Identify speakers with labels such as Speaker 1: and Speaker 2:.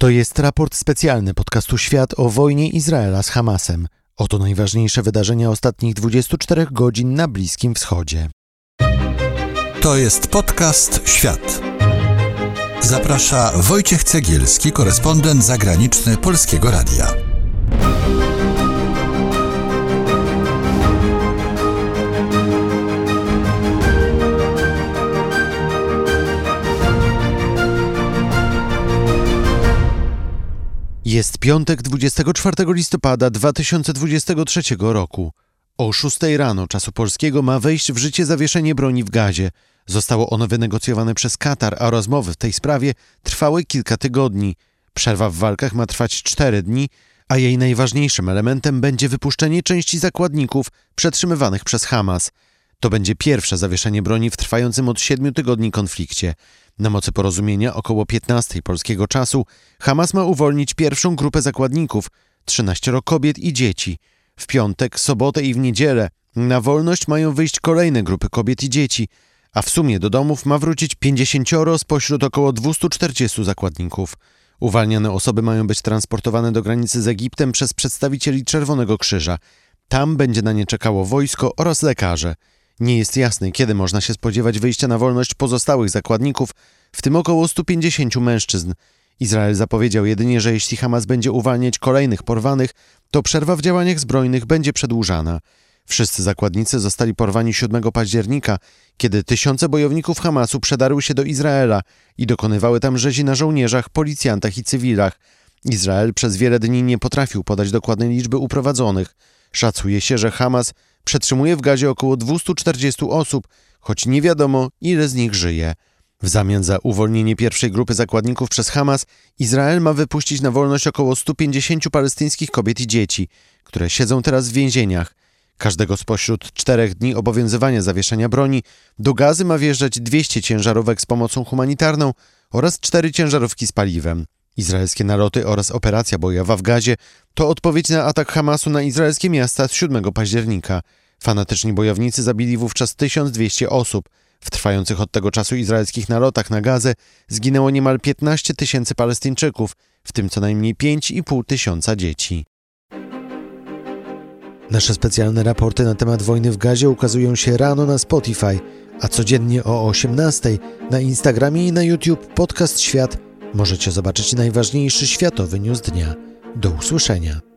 Speaker 1: To jest raport specjalny podcastu Świat o wojnie Izraela z Hamasem. Oto najważniejsze wydarzenia ostatnich 24 godzin na Bliskim Wschodzie.
Speaker 2: To jest podcast Świat. Zaprasza Wojciech Cegielski, korespondent zagraniczny Polskiego Radia.
Speaker 1: Jest piątek 24 listopada 2023 roku. O 6 rano czasu polskiego ma wejść w życie zawieszenie broni w gazie. Zostało ono wynegocjowane przez Katar, a rozmowy w tej sprawie trwały kilka tygodni. Przerwa w walkach ma trwać 4 dni, a jej najważniejszym elementem będzie wypuszczenie części zakładników przetrzymywanych przez Hamas. To będzie pierwsze zawieszenie broni w trwającym od 7 tygodni konflikcie. Na mocy porozumienia około 15 polskiego czasu Hamas ma uwolnić pierwszą grupę zakładników 13 kobiet i dzieci. W piątek, sobotę i w niedzielę na wolność mają wyjść kolejne grupy kobiet i dzieci, a w sumie do domów ma wrócić 50 spośród około 240 zakładników. Uwalniane osoby mają być transportowane do granicy z Egiptem przez przedstawicieli Czerwonego Krzyża. Tam będzie na nie czekało wojsko oraz lekarze. Nie jest jasne, kiedy można się spodziewać wyjścia na wolność pozostałych zakładników, w tym około 150 mężczyzn. Izrael zapowiedział jedynie, że jeśli Hamas będzie uwalniać kolejnych porwanych, to przerwa w działaniach zbrojnych będzie przedłużana. Wszyscy zakładnicy zostali porwani 7 października, kiedy tysiące bojowników Hamasu przedarły się do Izraela i dokonywały tam rzezi na żołnierzach, policjantach i cywilach. Izrael przez wiele dni nie potrafił podać dokładnej liczby uprowadzonych. Szacuje się, że Hamas przetrzymuje w gazie około 240 osób, choć nie wiadomo, ile z nich żyje. W zamian za uwolnienie pierwszej grupy zakładników przez Hamas, Izrael ma wypuścić na wolność około 150 palestyńskich kobiet i dzieci, które siedzą teraz w więzieniach. Każdego spośród czterech dni obowiązywania zawieszenia broni do gazy ma wjeżdżać 200 ciężarówek z pomocą humanitarną oraz cztery ciężarówki z paliwem. Izraelskie naloty oraz operacja bojowa w Gazie to odpowiedź na atak Hamasu na izraelskie miasta z 7 października. Fanatyczni bojownicy zabili wówczas 1200 osób. W trwających od tego czasu izraelskich nalotach na Gazę zginęło niemal 15 tysięcy Palestyńczyków, w tym co najmniej 5,5 tysiąca dzieci. Nasze specjalne raporty na temat wojny w Gazie ukazują się rano na Spotify, a codziennie o 18 na Instagramie i na YouTube podcast Świat możecie zobaczyć najważniejszy światowy news dnia. Do usłyszenia.